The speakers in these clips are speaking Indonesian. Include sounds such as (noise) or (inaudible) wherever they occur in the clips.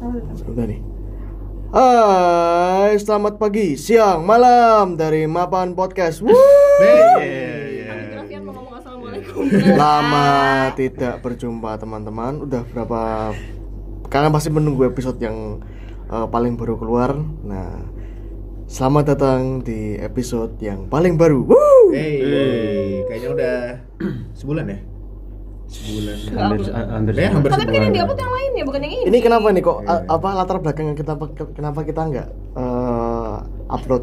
Udah nih. Hai, selamat pagi, siang, malam dari Mapan Podcast. (laughs) Wuh. Grafian mau ngomong assalamualaikum. Lama tidak berjumpa teman-teman. Udah berapa? Kalian pasti menunggu episode yang eh, paling baru keluar. Nah, selamat datang di episode yang paling baru. Wuh. Hey, kayaknya udah sebulan ya? Sebulan. hampir hampir Ya, hampir Tapi kan yang diupload yang lain ya, bukan yang ini. Ini kenapa nih kok a- apa latar belakang kita kenapa kita nggak eh, upload?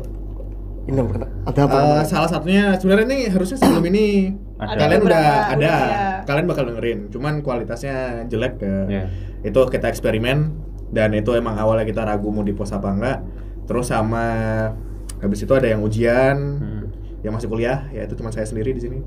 Ini ada apa? Eh, salah satunya sebenarnya ini harusnya sebelum ini Ada. kalian udah Beberapa, ada, udah, ya. kalian bakal dengerin. Cuman kualitasnya jelek ke. Iya. Itu kita eksperimen dan itu emang awalnya kita ragu mau di post apa enggak. Terus sama habis itu ada yang ujian, Hmm. yang masih kuliah, ya itu cuma saya sendiri di sini.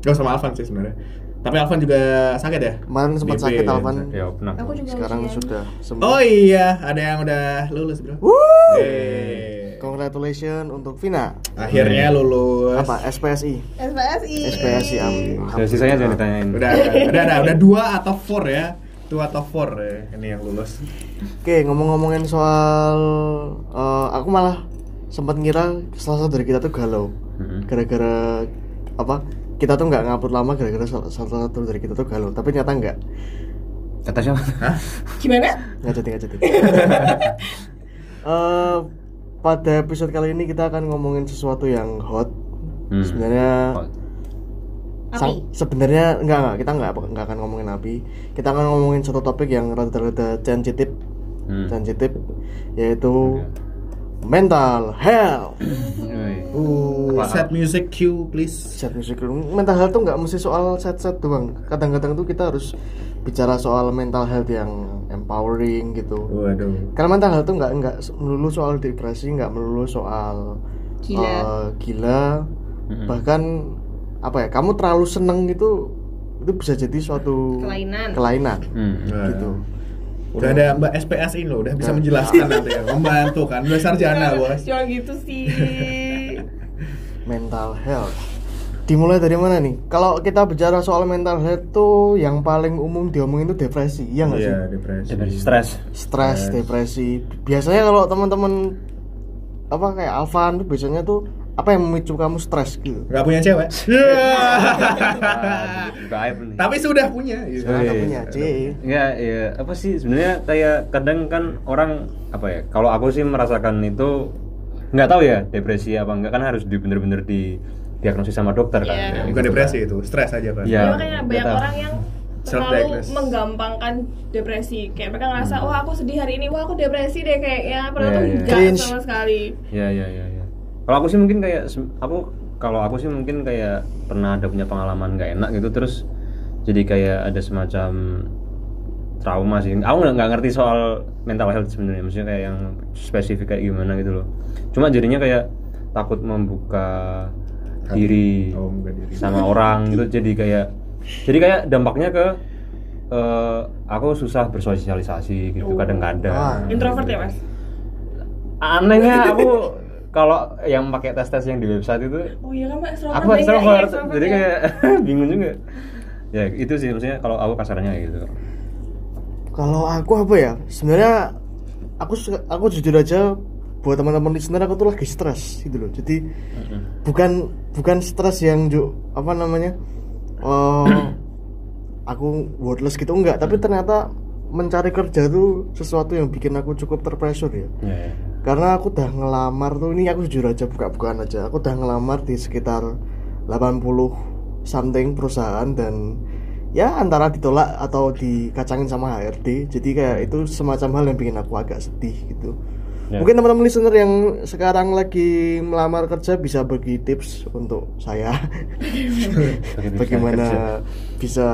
Gak sama Alvan sih sebenarnya. Tapi Alvan juga sakit ya? Kemarin sempat DP. sakit Alvan. ya pernah Aku juga Sekarang ujian. sudah sembuh. Oh iya, ada yang udah lulus bro. Wuh. Eh, Congratulations untuk Vina. akhirnya lulus. Apa? SPSI. SPSI. SPSI amin. Ya, sisanya jangan ditanyain Udah, udah, udah, udah dua atau four ya. Dua atau four ya, ini yang lulus. Oke, ngomong-ngomongin soal eh, aku malah sempat ngira salah satu dari kita tuh galau. Mhm. Gara-gara apa? Kita tuh nggak ngupload lama gara-gara salah satu dari kita tuh galau. Tapi ternyata nggak. kata siapa Gimana? Nggak jadi nggak jadi. (laughs) Eh, pada episode kali ini kita akan ngomongin sesuatu yang hot. Hmm. Sebenarnya Hot. Sang- sebenarnya enggak enggak kita enggak enggak akan ngomongin api. Kita akan ngomongin satu topik yang rada-rada sensitif, Hmm. sensitif yaitu mental health. Uh, set music cue please. Set music mental health tuh nggak mesti soal set-set doang. Kadang-kadang tuh kita harus bicara soal mental health yang empowering gitu. Waduh. Karena mental health tuh nggak nggak melulu soal depresi, nggak melulu soal Gila. eh, gila. Mm-mm. Bahkan apa ya? Kamu terlalu seneng itu itu bisa jadi suatu Kelainan. kelainan Hmm. gitu. Udah ada Mbak SPS ini loh, udah bisa menjelaskan (laughs) nanti ya, membantu kan, udah sarjana bos. Jangan gitu sih. (laughs) Mental health. Dimulai dari mana nih? Kalau kita bicara soal mental health tuh yang paling umum diomongin itu depresi, iya nggak sih? Iya depresi. Depresi stres Stres, depresi. Biasanya kalau teman-teman apa kayak Alvan tuh biasanya tuh apa yang memicu kamu stres gitu? Gak punya cewek. (laughs) Tapi sudah punya. gitu. Sekarang nggak Iya. punya, C. Ya, ya apa sih sebenarnya kayak kadang kan orang apa ya? Kalau aku sih merasakan itu nggak tahu ya depresi apa enggak kan harus di bener-bener di diagnosis sama dokter kan. Iya. Ya, Bukan gitu. depresi itu, stres aja kan. Iya. Ya, makanya banyak orang yang terlalu menggampangkan depresi. Kayak mereka ngerasa, wah aku sedih hari ini, wah aku depresi deh kayaknya. Padahal Iya, tuh iya. enggak Cringe. sama sekali. Ya ya ya ya. Kalau aku sih mungkin kayak aku kalau aku sih mungkin kayak pernah ada punya pengalaman nggak enak gitu terus jadi kayak ada semacam trauma sih. Aku nggak nggak ngerti soal mental health sebenarnya, maksudnya kayak yang spesifik kayak gimana gitu loh. Cuma jadinya kayak takut membuka Hati. diri Oh, diri. sama orang gitu jadi kayak jadi kayak dampaknya ke eh, aku susah bersosialisasi gitu Wah. kadang-kadang. Introvert ya, Mas? anehnya aku (laughs) kalau yang pakai tes tes yang di website itu Oh iya kan, Mas. aku Extrovert ya, jadi ya. kayak (laughs) bingung juga ya itu sih maksudnya kalau aku kasarnya gitu Kalau aku apa ya? Sebenarnya aku suka- aku jujur aja buat teman-teman listener aku tuh lagi stres gitu loh. Jadi bukan bukan stres yang ju, apa namanya? eh (coughs) aku worthless gitu enggak, tapi ternyata mencari kerja tuh sesuatu yang bikin aku cukup terpressure ya. ya. Karena aku udah ngelamar tuh ini aku jujur aja buka-bukaan aja. Aku udah ngelamar di sekitar 80 something perusahaan dan ya antara ditolak atau dikacangin sama HRD. Jadi kayak itu semacam hal yang bikin aku agak sedih gitu. Ya. Mungkin teman-teman listener yang sekarang lagi melamar kerja bisa bagi tips untuk saya (laughs) bagaimana bisa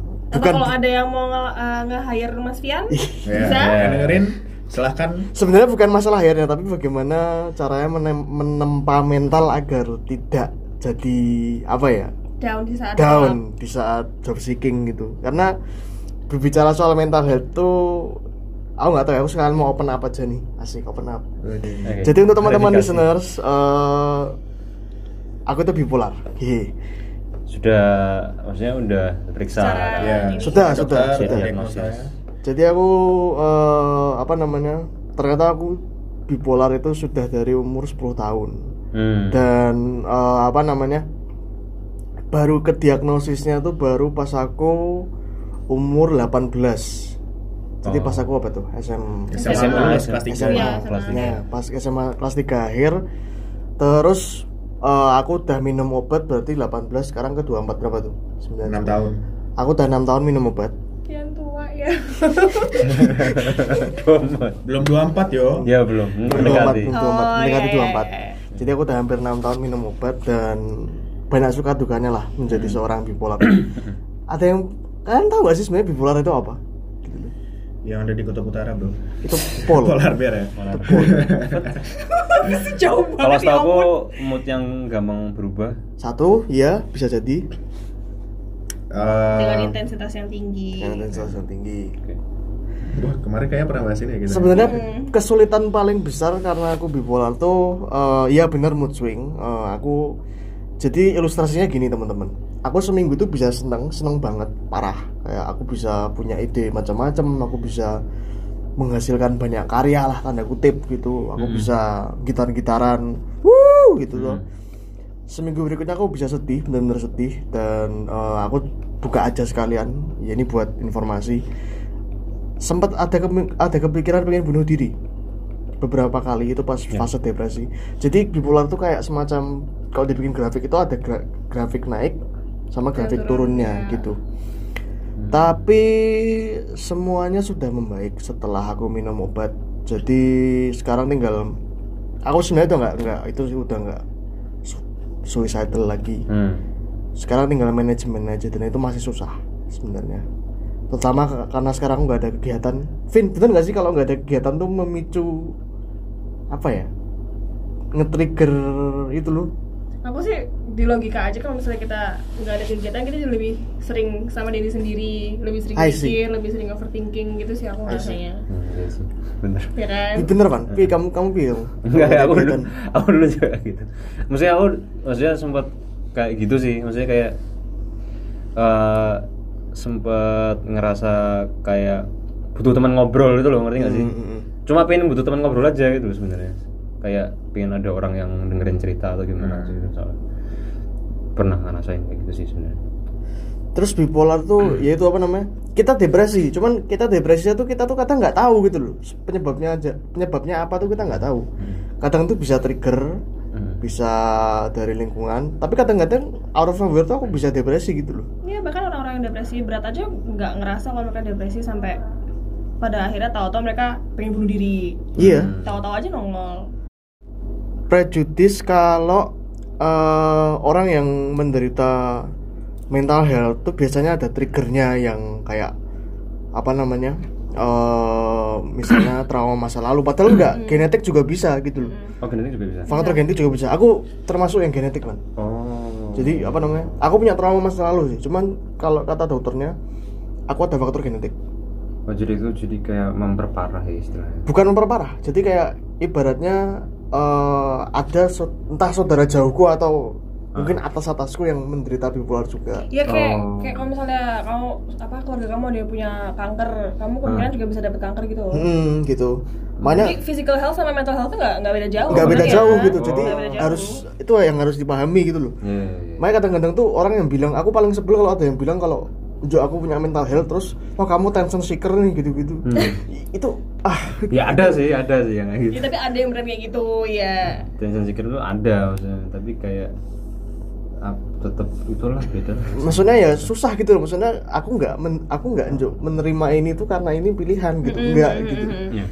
Atau bukan. kalau ada yang mau eh, nge-hire Mas Fian, Ya, bisa? yang dengerin silahkan. Sebenarnya bukan masalah akhirnya tapi bagaimana caranya menem- menempa mental agar tidak jadi apa ya? Down di saat down di saat job seeking gitu. Karena berbicara soal mental health tuh aku nggak tahu ya aku sekarang mau open up aja nih. Asik open up. Oke. jadi untuk teman-teman listeners eh, aku itu bipolar. Hehe. Sudah maksudnya udah periksa Ya. Sudah, sudah, sudah. Jadi aku eh, apa namanya? Ternyata aku bipolar itu sudah dari umur 10 tahun. Hmm. Dan eh, apa namanya? Baru ke diagnosisnya tuh baru pas aku umur 18. Jadi Oh. pas aku apa tuh? SM SMA, SMA, kelas tiga. SMA. Iya, kelas SMA. tiga. Ya, pas SMA kelas 3 akhir terus eh, aku udah minum obat berarti 18 sekarang ke 24 berapa tuh? 9 6 tahun. Aku udah 6 tahun minum obat. Kian tua ya. Belum 24 yo. ya belum Belum 24, mendekati belum 24, Oh, mendekati iya, iya, 24. iya. Jadi aku udah hampir 6 tahun minum obat dan banyak suka dukanya lah menjadi seorang bipolar. (clears throat) Ada yang kalian tahu gak sih sebenarnya bipolar itu apa? Gitu. Yang ada di kutub utara, Bro. Itu pol. (laughs) Polar bear ya. Itu pol. (laughs) Jauh kalau banget ya setahu aku mood yang gampang berubah Satu, iya bisa jadi Eh, Dengan intensitas yang tinggi. yang intensitas yang tinggi. Oke. Wah, kemarin kayaknya pernah bahas ini ya kita. Sebenarnya Hmm. kesulitan paling besar karena aku bipolar tuh eh, ya benar mood swing. Eh, aku jadi ilustrasinya gini teman-teman. Aku seminggu itu bisa seneng, seneng banget, parah. Kayak aku bisa punya ide macam-macam, aku bisa menghasilkan banyak karya lah tanda kutip gitu. Aku Hmm. bisa gitar-gitaran, wuh gitu loh. Hmm. Seminggu berikutnya aku bisa sedih, benar-benar sedih dan eh, aku buka aja sekalian. Ya ini buat informasi sempat ada kemi- ada kepikiran pengen bunuh diri beberapa kali itu pas Ya. fase depresi jadi bipolar tuh kayak semacam kalau dibikin grafik itu ada gra- grafik naik sama grafik turunnya turunnya. gitu. Tapi semuanya sudah membaik setelah aku minum obat. Jadi sekarang tinggal aku sebenarnya itu nggak nggak itu sih udah nggak su- suicidal lagi. Hmm. sekarang tinggal manajemen aja dan itu masih susah sebenarnya. Terutama karena sekarang nggak ada kegiatan. Vin bener nggak sih kalau nggak ada kegiatan tuh memicu apa ya nge-trigger itu loh Aku sih di logika aja kalau misalnya kita nggak ada kegiatan kita jadi lebih sering sama diri sendiri, lebih sering mikir, lebih sering overthinking gitu sih aku rasanya. Hmm, iya sih. bener. Ya kan? Ih, bener kan Pi, kamu kamu bilang enggak ya, aku dulu aku dulu juga gitu. Maksudnya aku maksudnya sempat kayak gitu sih. Maksudnya kayak eh sempat ngerasa kayak butuh teman ngobrol gitu loh ngerti gak sih? Hmm, hmm, hmm. cuma pengen butuh teman ngobrol aja gitu sebenarnya kayak pengen ada orang yang dengerin cerita atau gimana sih soalnya. Pernah ngerasain kayak gitu sih sebenarnya? Terus bipolar tuh yaitu apa namanya? Kita depresi cuman kita depresinya tuh kita tuh kadang nggak tahu gitu loh. Penyebabnya aja penyebabnya apa tuh kita nggak tahu. Kadang tuh bisa trigger Hmm. bisa dari lingkungan tapi kadang-kadang out of nowhere tuh aku bisa depresi gitu loh. Iya bahkan orang-orang yang depresi berat aja nggak ngerasa kalau mereka depresi sampai pada akhirnya tahu-tahu mereka pengen bunuh diri. iya. Hmm. Tahu-tahu aja nongol. Prejudis kalau eh, orang yang menderita mental health tuh biasanya ada triggernya yang kayak apa namanya eh misalnya (clears throat) trauma masa lalu. Padahal enggak genetik juga bisa gitu loh. Oh genetik juga bisa. Faktor genetik juga bisa. Aku termasuk yang genetik kan oh. Jadi apa namanya aku punya trauma masa lalu sih. Cuman kalau kata dokternya aku ada faktor genetik. Oh jadi itu jadi kayak memperparah ya istilahnya. Bukan memperparah. Jadi kayak ibaratnya eh, ada so- entah saudara jauhku atau mungkin atas atasku yang menderita bipolar juga Ya kayak Oh. kayak kalau misalnya kamu apa keluarga kamu ada yang punya kanker, kamu kemungkinan juga bisa dapet kanker gitu. loh. hmm gitu makanya Jadi physical health sama mental health tuh nggak nggak beda jauh. nggak beda sebenarnya. jauh gitu Oh. jadi jauh. harus itu yang harus dipahami gitu loh Iya, iya, iya. makanya kadang-kadang tuh orang yang bilang aku paling sebel kalau ada yang bilang kalau Jo aku punya mental health terus oh kamu tension seeker nih gitu-gitu. Hmm. Itu ah. Ya ada sih ada sih yang kayak Ya, gitu tapi ada yang berat kayak gitu ya. tension seeker itu ada maksudnya. Tapi kayak tetap itulah beda. Maksudnya ya susah gitu loh. Maksudnya aku nggak men- aku nggak menerima ini tuh karena ini pilihan gitu. Enggak gitu. Iya.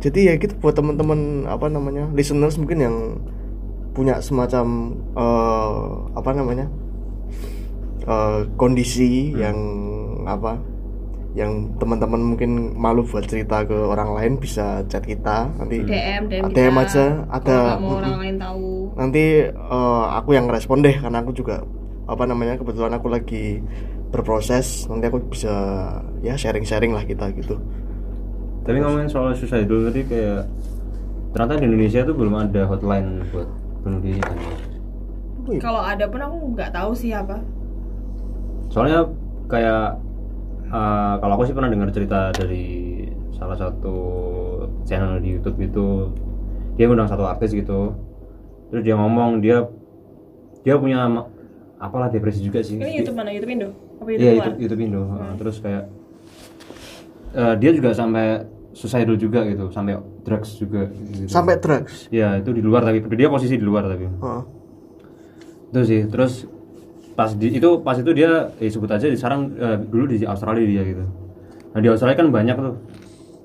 jadi ya gitu buat teman-teman apa namanya listeners mungkin yang punya semacam eh, apa namanya eh, kondisi yang apa yang teman-teman mungkin malu buat cerita ke orang lain bisa chat kita. Nanti DM DM, DM kita. aja ada. Mau orang lain tahu. nanti eh, aku yang respon deh karena aku juga apa namanya kebetulan aku lagi berproses. Nanti aku bisa ya sharing-sharing lah kita gitu. Tapi ngomongin soal susah dulu tadi kayak ternyata di Indonesia tuh belum ada hotline buat bunuh diri kan? Kalau ada pun aku nggak tahu sih apa. Soalnya kayak eh, kalau aku sih pernah dengar cerita dari salah satu channel di YouTube gitu dia ngundang satu artis gitu terus dia ngomong dia dia punya apalah depresi juga sih Ini YouTube mana? YouTube Indo? Apa YouTube Iya luar? YouTube, YouTube Indo. Uh, Terus kayak eh, dia juga sampai suicidal juga gitu, sampai drugs juga. Gitu. sampai drugs Ya itu di luar tapi dia posisi di luar tapi. Heeh. Itu sih. Terus pas di itu pas itu dia eh, sebut aja di sarang eh, dulu di Australia dia gitu. Nah di Australia kan banyak tuh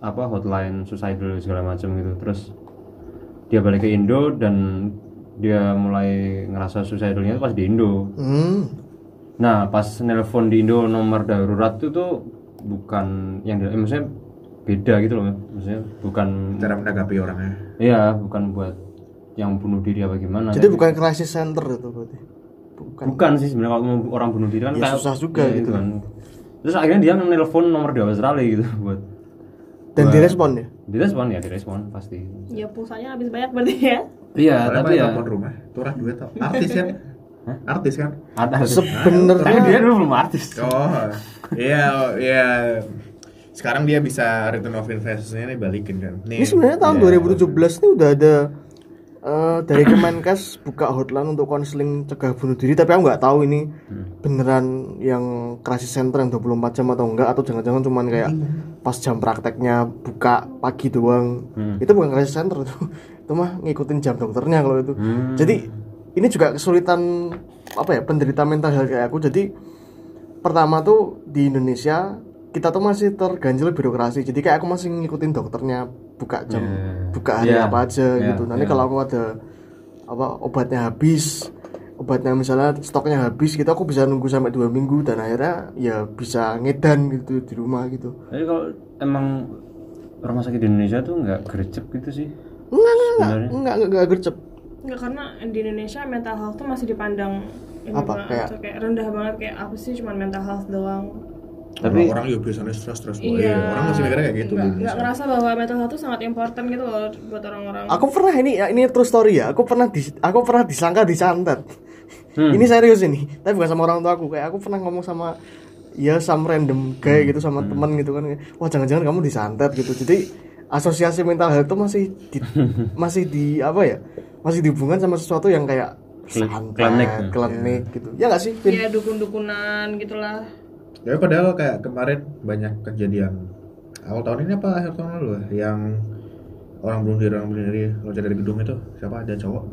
apa hotline suicidal segala macam gitu. Terus dia balik ke Indo dan dia mulai ngerasa suicidalnya pas di Indo. hmm. Nah, pas nelpon di Indo nomor darurat itu tuh bukan yang eh, maksudnya beda gitu loh, maksudnya bukan cara menanggapi orangnya iya, bukan buat yang bunuh diri apa gimana. jadi bukan crisis center itu berarti bukan. Bukan sih sebenarnya kalau mau orang bunuh diri kan Ya, kayak susah juga ya, gitu. itu kan. Terus akhirnya dia nelpon nomor di Australia gitu (laughs) buat dan direspon ya? Direspon ya direspon pasti. Ya pulsanya habis banyak berarti ya. Iya, tapi ya. telepon rumah. Turah duit tau. Artis kan? Artis kan? Ada. Tapi sebenarnya dia dulu belum artis. oh iya iya. Sekarang dia bisa return of investment nya balikin kan. Nih. Ini sebenarnya tahun 2017 ini udah ada eh, dari Kemenkes buka hotline untuk konseling cegah bunuh diri tapi aku nggak tahu ini beneran yang crisis center yang 24 jam atau enggak atau jangan-jangan cuman kayak pas jam prakteknya buka pagi doang. Itu bukan crisis center (laughs) itu itu mah ngikutin jam dokternya kalau itu. Jadi ini juga kesulitan apa ya penderita mental health kayak aku. Jadi pertama tuh di Indonesia kita tuh masih terganjil birokrasi jadi kayak aku masih ngikutin dokternya buka jam Yeah. buka hari Yeah. apa aja Yeah, gitu nanti yeah. kalau aku ada apa obatnya habis obatnya misalnya stoknya habis gitu aku bisa nunggu sampai dua minggu dan akhirnya ya bisa ngedan gitu di rumah gitu Tapi kalau emang rumah sakit di Indonesia tuh nggak gercep gitu sih. enggak enggak enggak enggak enggak, enggak gercep Enggak karena di Indonesia mental health tuh masih dipandang Apa? banget, Kayak- kayak rendah banget kayak apa sih cuma mental health doang. Tapi- orang juga biasanya stres stres Iya. orang masih mikirnya kayak gitu Nggak, nggak ngerasa bahwa mental health tuh sangat important gitu loh buat orang-orang. aku pernah ini ya, ini true story ya aku pernah di, aku pernah disangka disantet Hmm. ini serius ini tapi bukan sama orang tua aku kayak aku pernah ngomong sama ya some random guy gitu sama teman gitu kan wah jangan-jangan kamu disantet gitu jadi asosiasi mental health itu masih di, (laughs) masih di apa ya masih dihubungkan sama sesuatu yang kayak santet klinik. klinik gitu ya nggak sih Vin? ya dukun-dukunan gitulah. Ya padahal kayak kemarin banyak kejadian awal tahun ini apa akhir tahun lalu ya, yang orang bunuh diri orang bunuh diri loncat dari gedung itu siapa ada cowok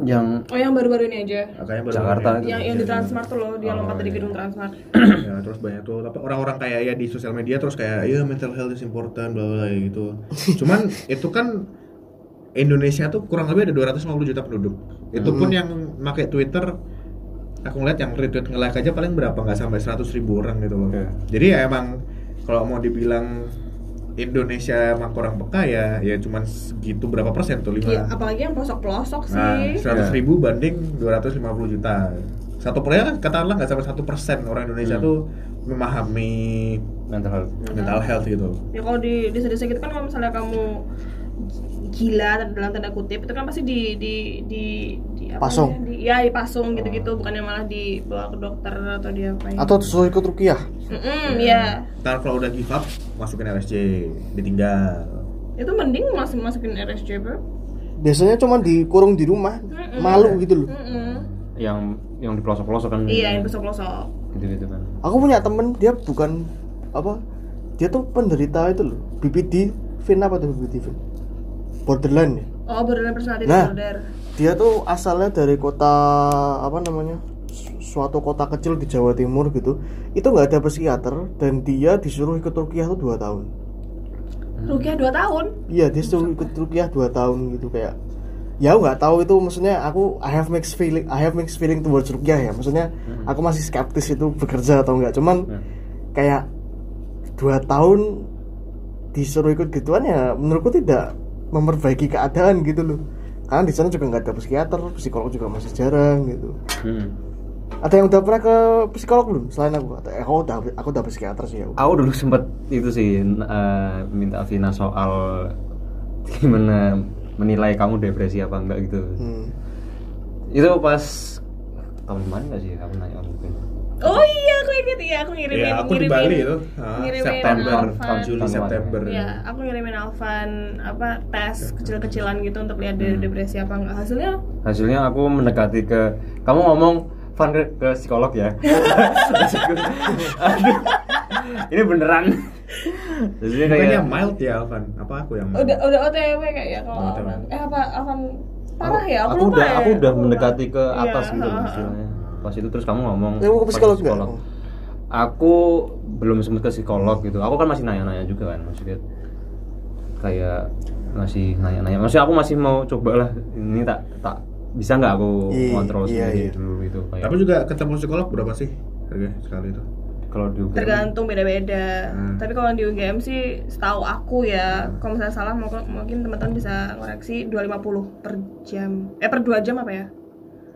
yang Oh yang baru-baru ini aja. kakaknya baru Jakarta ya. itu. Yang yang di Transmart tuh loh, dia Oh, lompat dari iya. gedung Transmart. (clears throat) ya terus banyak tuh tapi orang-orang kayak ya di sosial media terus kayak ya mental health is important bla bla bla, gitu (laughs) cuman itu kan Indonesia tuh kurang lebih ada 250 juta penduduk itu pun yang pakai Twitter aku ngeliat yang retweet nge-like aja paling berapa nggak sampai 100 ribu orang gitu loh Oke. jadi ya emang kalau mau dibilang Indonesia emang kurang peka ya ya cuman segitu berapa persen tuh Iya, lima apalagi yang pelosok-pelosok sih. nah Iya. 100 ribu banding 250 juta satu persen katakanlah nggak sampai satu persen orang Indonesia Hmm. tuh memahami mental health. mental health gitu Ya kalau di desa-desa gitu kan kalau misalnya kamu gila dalam tanda kutip itu kan pasti di di di, di apa Pasung. namanya? Di, ya dipasung gitu-gitu bukannya malah dibawa ke dokter atau dia apa atau suruh ikut rukiah Mm-mm, ya ntar kalau udah give up masukin RSJ ditinggal itu mending masuk masukin RSJ bro biasanya cuma dikurung di rumah Mm-mm. malu gitu loh Mm-mm. Yang yang di pelosok-pelosok kan. iya yang pelosok-pelosok Gitu-gitu kan. aku punya temen dia bukan apa dia tuh penderita itu loh BPD Vin apa tuh BPD Vin borderline ya? Oh borderline personality Nah. disorder. dia tuh asalnya dari kota apa namanya su- suatu kota kecil di Jawa Timur gitu. Itu nggak ada psikiater dan dia disuruh ikut rukiah tuh dua tahun. Rukiah 2 tahun? Iya dia suruh ikut rukiah dua tahun gitu kayak ya nggak tahu itu maksudnya aku I have mixed feeling I have mixed feeling towards rukiah ya. Maksudnya aku masih skeptis itu bekerja atau enggak cuman Hmm. kayak dua tahun disuruh ikut gituan ya menurutku tidak memperbaiki keadaan gitu loh karena di sana juga nggak ada psikiater psikolog juga masih jarang gitu Hmm. ada yang udah pernah ke psikolog belum selain aku atau eh, aku udah aku udah psikiater sih ya Aku dulu sempet itu sih eh, minta Vina soal gimana menilai kamu depresi apa enggak gitu. hmm. Itu pas tahun kemarin nggak sih kamu nanya mungkin. Oh iya, aku inget ya, aku ngirimin Iya, aku di ngirimin, Bali itu. Ah, ngirimin September, Alvan. Juli Tahun September. Ya, aku ngirimin Alvan apa tes kecil-kecilan gitu untuk lihat Hmm. dia depresi apa enggak. Hasilnya hasilnya aku mendekati ke kamu ngomong Van ke, ke psikolog ya Aduh. (laughs) ini beneran Bukannya kayak mild ya Alvan? Apa aku yang mild? udah udah OTW kayak ya kalau Oh. Eh apa Alvan parah ya? Aku, aku lupa udah ya. aku udah lupa. mendekati ke Iya, atas gitu ha, ha, ha. istilahnya pas itu terus kamu ngomong Ya, mau ke psikolog nggak? aku belum sempet ke psikolog gitu aku kan masih nanya-nanya juga kan maksudnya kayak masih nanya-nanya maksudnya aku masih mau coba lah ini tak tak bisa nggak aku Iya, kontrol iya, sendiri iya. dulu gitu kayak Tapi juga ketemu psikolog berapa sih harga sekali itu? kalau di UGM tergantung beda-beda. Hmm. Tapi kalau di UGM sih setahu aku ya, kalau misalnya salah mungkin teman-teman bisa koreksi 250 per jam. Eh per 2 jam apa ya?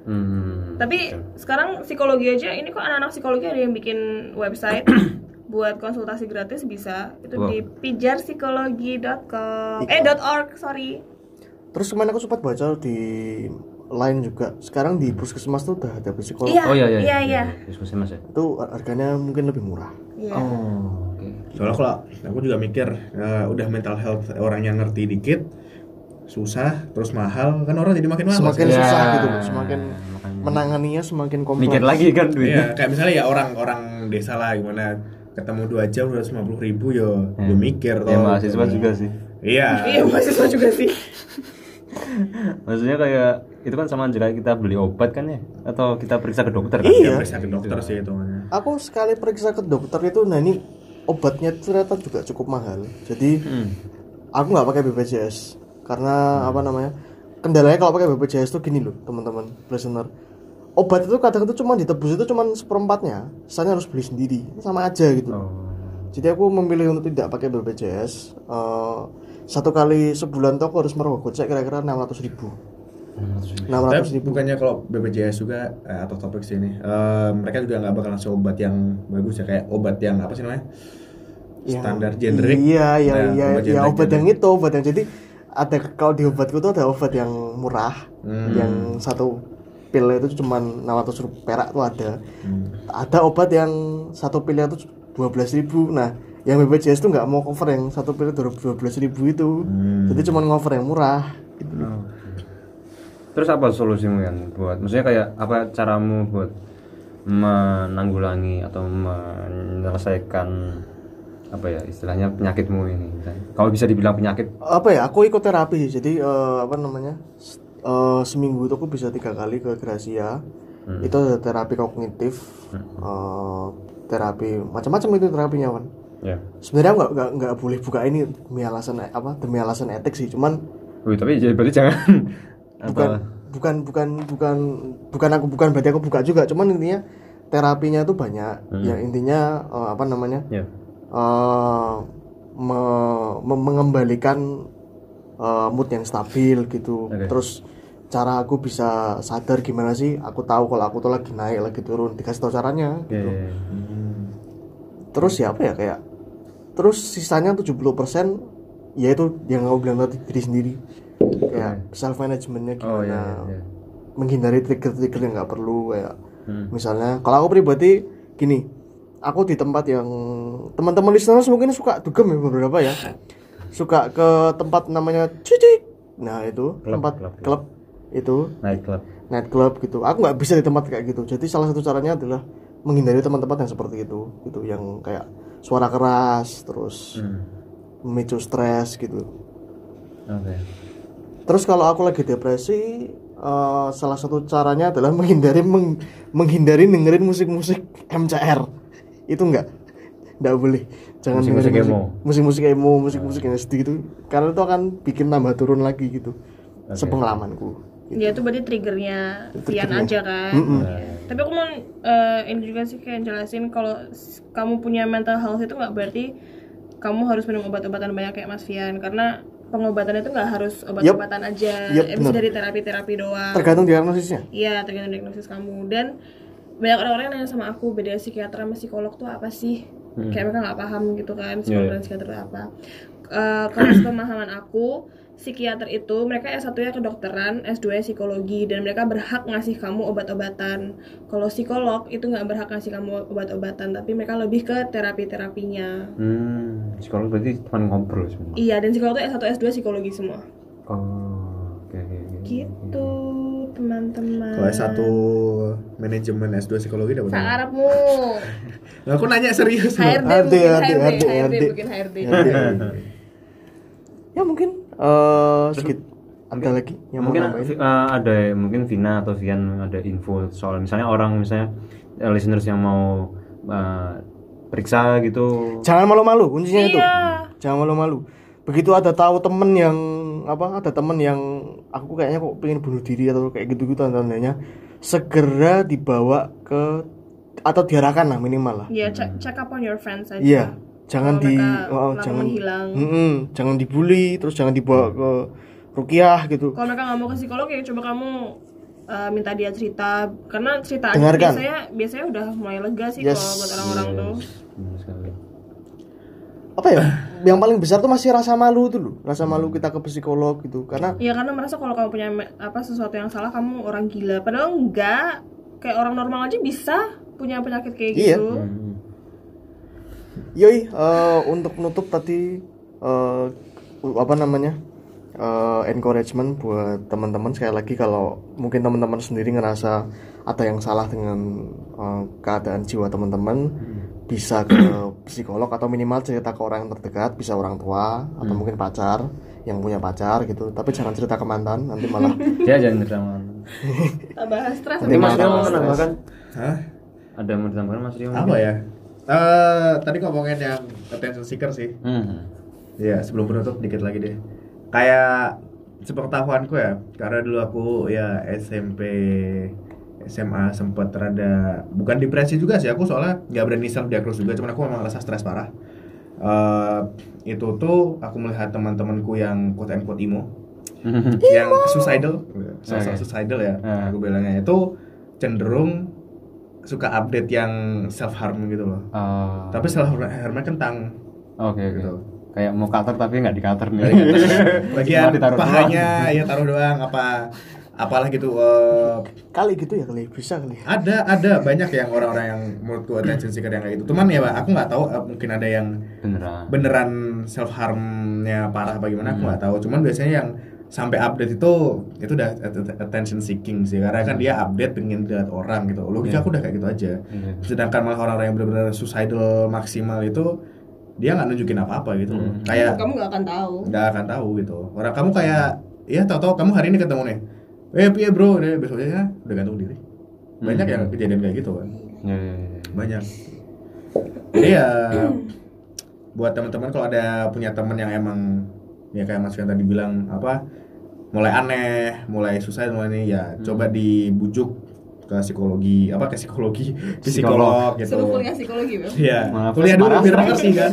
Hmm, Tapi oke. sekarang psikologi aja ini kok anak-anak psikologi ada yang bikin website (clears throat) buat konsultasi gratis bisa. Itu Wow. di pijarpsikologi.com. Eh .org, sorry. Terus kemarin aku sempat baca di lain juga. Sekarang di puskesmas tuh udah ada psikolog. Iya. oh iya iya iya, iya. diskusi mas ya Itu harganya mungkin lebih murah. Iya. oh oke Soalnya kalau aku juga mikir eh, udah mental health orang yang ngerti dikit susah terus mahal kan orang jadi makin mahal Semakin Ya, susah gitu loh. Semakin makanya. menanganinya semakin kompleks. mikir lagi kan duitnya Iya, kayak misalnya ya orang-orang desa lah gimana ketemu dua jam udah lima puluh ribu yo, Ya. gue mikir ya mahasiswa juga sih Iya. Iya, mahasiswa juga sih. (laughs) maksudnya kayak itu kan sama aja kayak kita beli obat kan ya atau kita periksa ke dokter kan Iya. Ya, periksa ke dokter sih itu Aku sekali periksa ke dokter itu, nah ini obatnya ternyata juga cukup mahal. Jadi Hmm. aku nggak pakai BPJS karena apa namanya kendalanya kalau pakai BPJS tuh gini loh teman-teman listener obat itu kadang itu cuma ditebus itu cuma seperempatnya. Sisanya harus beli sendiri sama aja gitu oh. Jadi aku memilih untuk tidak pakai BPJS Eh, satu kali sebulan tuh aku harus merogoh kocek kira-kira 600 ribu. 600 Tapi ribu. Bukannya kalau BPJS juga eh, atau topik sini eh, mereka juga nggak bakal ngasih obat yang bagus ya kayak obat yang apa sih namanya? Standar generik iya iya Nah, iya obat ya generik obat yang itu obat yang jadi ada kalau di obatku tuh ada obat yang murah Hmm. yang satu pil itu cuma 600 ribu perak tuh ada Hmm. ada obat yang satu pilnya itu 12.000 ribu nah yang BPJS tuh nggak mau cover yang satu pil itu 12.000 ribu itu Hmm. jadi cuma ngover yang murah gitu Oh. Terus apa solusimu kan buat maksudnya kayak apa caramu buat menanggulangi atau menyelesaikan apa ya istilahnya penyakitmu ini kalau bisa dibilang penyakit. Apa ya aku ikut terapi jadi eh, apa namanya eh, seminggu itu aku bisa tiga kali ke Gracia. Itu ada terapi kognitif eh, terapi macam-macam itu terapinya kan ya. Sebenarnya nggak nggak nggak boleh buka ini demi alasan apa demi alasan etik sih cuman Wih, tapi jadi berarti jangan (laughs) bukan apa? Bukan bukan bukan bukan aku bukan berarti aku buka juga cuman intinya terapinya itu banyak. Yang intinya eh, apa namanya ya eh, me- me- mengembalikan eh, mood yang stabil gitu Oke. terus cara aku bisa sadar gimana sih aku tahu kalau aku tuh lagi naik lagi turun dikasih tahu caranya oke gitu terus ya apa ya kayak terus sisanya 70% yaitu yang aku bilang tadi diri sendiri kayak self managementnya oh gimana ya, ya, ya. menghindari trigger-trigger yang nggak perlu kayak Hmm. misalnya kalau aku pribadi gini aku di tempat yang teman-teman listeners mungkin suka dugem ya beberapa ya. Suka ke tempat namanya cicik. Nah itu. Klub, tempat klub, klub, itu. Night club. Night club gitu. Aku nggak bisa di tempat kayak gitu. Jadi salah satu caranya adalah menghindari tempat-tempat yang seperti itu gitu. Yang kayak suara keras terus Hmm. memicu stres gitu. Oke. Terus kalau aku lagi depresi, eh, salah satu caranya adalah (laughs) menghindari meng- menghindari dengerin musik-musik MCR. Itu enggak, enggak boleh. Jangan Musik-musik emo. musik- musik-musik emo, musik-musik yang sedih gitu. Karena itu akan bikin tambah turun lagi gitu. Sepengalamanku. Dia tuh berarti triggernya Vian aja kan. Mm-mm. Ya. Tapi aku mau eh, ini juga sih kayak jelasin kalau kamu punya mental health itu nggak berarti kamu harus minum obat-obatan banyak kayak Mas Vian karena pengobatan itu nggak harus obat-obatan aja. Yup, Eh, bisa dari terapi-terapi doang. Tergantung diagnosisnya. Iya, tergantung diagnosis kamu dan banyak orang-orang yang nanya sama aku beda psikiater sama psikolog tuh apa sih? Kayak mereka nggak paham gitu kan psikolog Iya, iya. dan psikiater apa. eh, kalau (clears throat) pemahaman aku psikiater itu mereka S1 nya kedokteran, S2 nya psikologi dan mereka berhak ngasih kamu obat-obatan. Kalau psikolog itu nggak berhak ngasih kamu obat-obatan, tapi mereka lebih ke terapi-terapinya. Hmm, psikolog berarti teman ngobrol semua. Iya, dan psikolog itu S1 S2 psikologi semua. Oh, oke oke. oke. Gitu, teman-teman. Kalau satu manajemen S2 psikologi dapat Sang? Arabmu. Nah, (laughs) aku nanya serius loh. HRD HRD, mungkin HRD, HRD, HRD, HRD, HRD. mungkin HRD. ya mungkin eh sedikit ada lagi yang mau mungkin nambahin eh, ada mungkin Vina atau Vian ada info soal misalnya orang misalnya eh, listeners yang mau eh, periksa gitu. jangan malu-malu kuncinya itu Iya. jangan malu-malu begitu ada tahu temen yang apa ada temen yang aku kayaknya kok pengen bunuh diri atau kayak gitu gitu tanda-tandanya segera dibawa ke atau diarahkan lah minimal lah Iya, check, check up on your friends aja. iya jangan Kalau di oh, langsung jangan menghilang. Mm-mm, jangan dibully terus jangan dibawa ke rukiah gitu Kalau mereka nggak mau ke psikolog ya coba kamu uh, minta dia cerita karena cerita aja Dengarkan. biasanya biasanya udah mulai lega sih Yes. kalau buat orang-orang tuh. Benar sekali. Apa ya yang paling besar tuh masih rasa malu tuh loh rasa malu kita ke psikolog gitu karena Iya karena merasa kalau kamu punya apa sesuatu yang salah kamu orang gila. Padahal enggak. Kayak orang normal aja bisa punya penyakit kayak Iya. gitu. Hmm. Yoi, eh, untuk menutup tadi eh, apa namanya eh, encouragement buat teman-teman sekali lagi kalau mungkin teman-teman sendiri ngerasa ada yang salah dengan eh, keadaan jiwa teman-teman bisa ke psikolog atau minimal cerita ke orang yang terdekat bisa orang tua atau mungkin pacar yang punya pacar gitu tapi jangan cerita ke mantan nanti malah (laughs) Ya jangan drama. Tambah stres. Nanti Ini Mas Rio mau menambahkan? Hah? Ada yang mau ditambahkan Mas Rio? Apa ya? Eh, tadi ngomongin yang attention seeker sih. Hmm. Iya, sebelum penutup dikit lagi deh. Kayak sepengetahuanku ya, karena dulu aku ya SMP SMA sempat rada bukan depresi juga sih aku soalnya nggak berani self diagnose juga cuman aku memang ngerasa stres parah Eh, itu tuh aku melihat teman-temanku yang quote and quote emo (laughs) yang suicidal sosok Oke. suicidal ya Ah. aku bilangnya itu cenderung suka update yang self harm gitu loh Oh. tapi self harmnya kentang Oke oke. Gitu. Kayak mau cutter tapi nggak di cutter nih. (laughs) bagian Cuma ditaruh pahanya ya taruh doang apa apalah gitu eh, kali gitu ya kali. Bisa kali. Ada ada. Banyak yang orang-orang yang menurutku attention seeker yang kayak gitu. Cuman ya Pak, aku nggak tahu eh, mungkin ada yang Beneran. beneran self harmnya parah apa gimana aku nggak tahu. Cuman biasanya yang sampai update itu itu udah att- attention seeking sih. Karena kan dia update pengen dilihat orang gitu. Logika aku udah kayak gitu aja. Iya. sedangkan malah orang-orang yang benar-benar suicidal maksimal itu dia nggak nunjukin apa-apa gitu. Loh. Hmm. kayak Kamu nggak akan tahu. nggak akan tahu gitu. Orang kamu kayak ya tahu-tahu kamu hari ini ketemu nih eh piye bro. Deh besoknya udah gantung diri. Banyak Hmm. yang kejadian kayak gitu kan. Ya, ya, ya. banyak. Jadi ya buat teman-teman kalau ada punya teman yang emang ya kayak Mas Fian tadi bilang apa mulai aneh mulai susah mulai ini ya coba dibujuk ke psikologi apa ke psikologi? Ke psikolog gitu. Suruh kuliah psikologi, Bro. Iya, kuliah dulu biar mengerti (laughs) kan.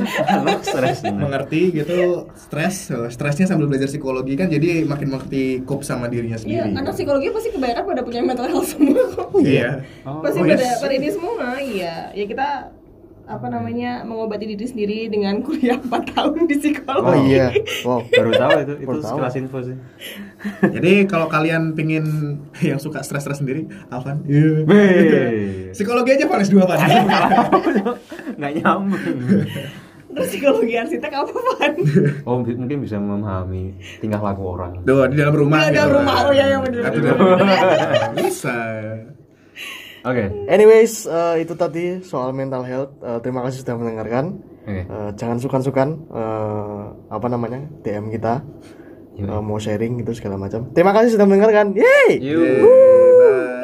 Stres mengerti gitu. Stres stresnya sambil belajar psikologi kan jadi makin mengerti cope sama dirinya Iya, sendiri. anak psikologi pasti kebanyakan pada punya mental health (laughs) semua kok. iya. Oh, Pasti Oh, pada yes. pada ini semua, iya. Ya kita apa namanya mengobati diri sendiri dengan (laughs) kuliah 4 tahun di psikologi. oh iya wow (laughs) baru tahu itu itu Baru tahu. sekelas info sih. (laughs) jadi kalau kalian pingin yang suka stres-stres sendiri Alvan. Weh. psikologi aja Vanes dua Van nggak nyambung. Terus psikologi arsitek apa Van? Oh mungkin bisa memahami tingkah laku orang. Tuh, di dalam rumah Di dalam gitu. rumah, oh bener, dalam rumah. bisa Oke. anyways eh, itu tadi soal mental health Eh, terima kasih sudah mendengarkan Oke. Eh, jangan sukan-sukan eh, apa namanya DM kita. Eh, mau sharing gitu segala macam terima kasih sudah mendengarkan yeay Yuk. Bye.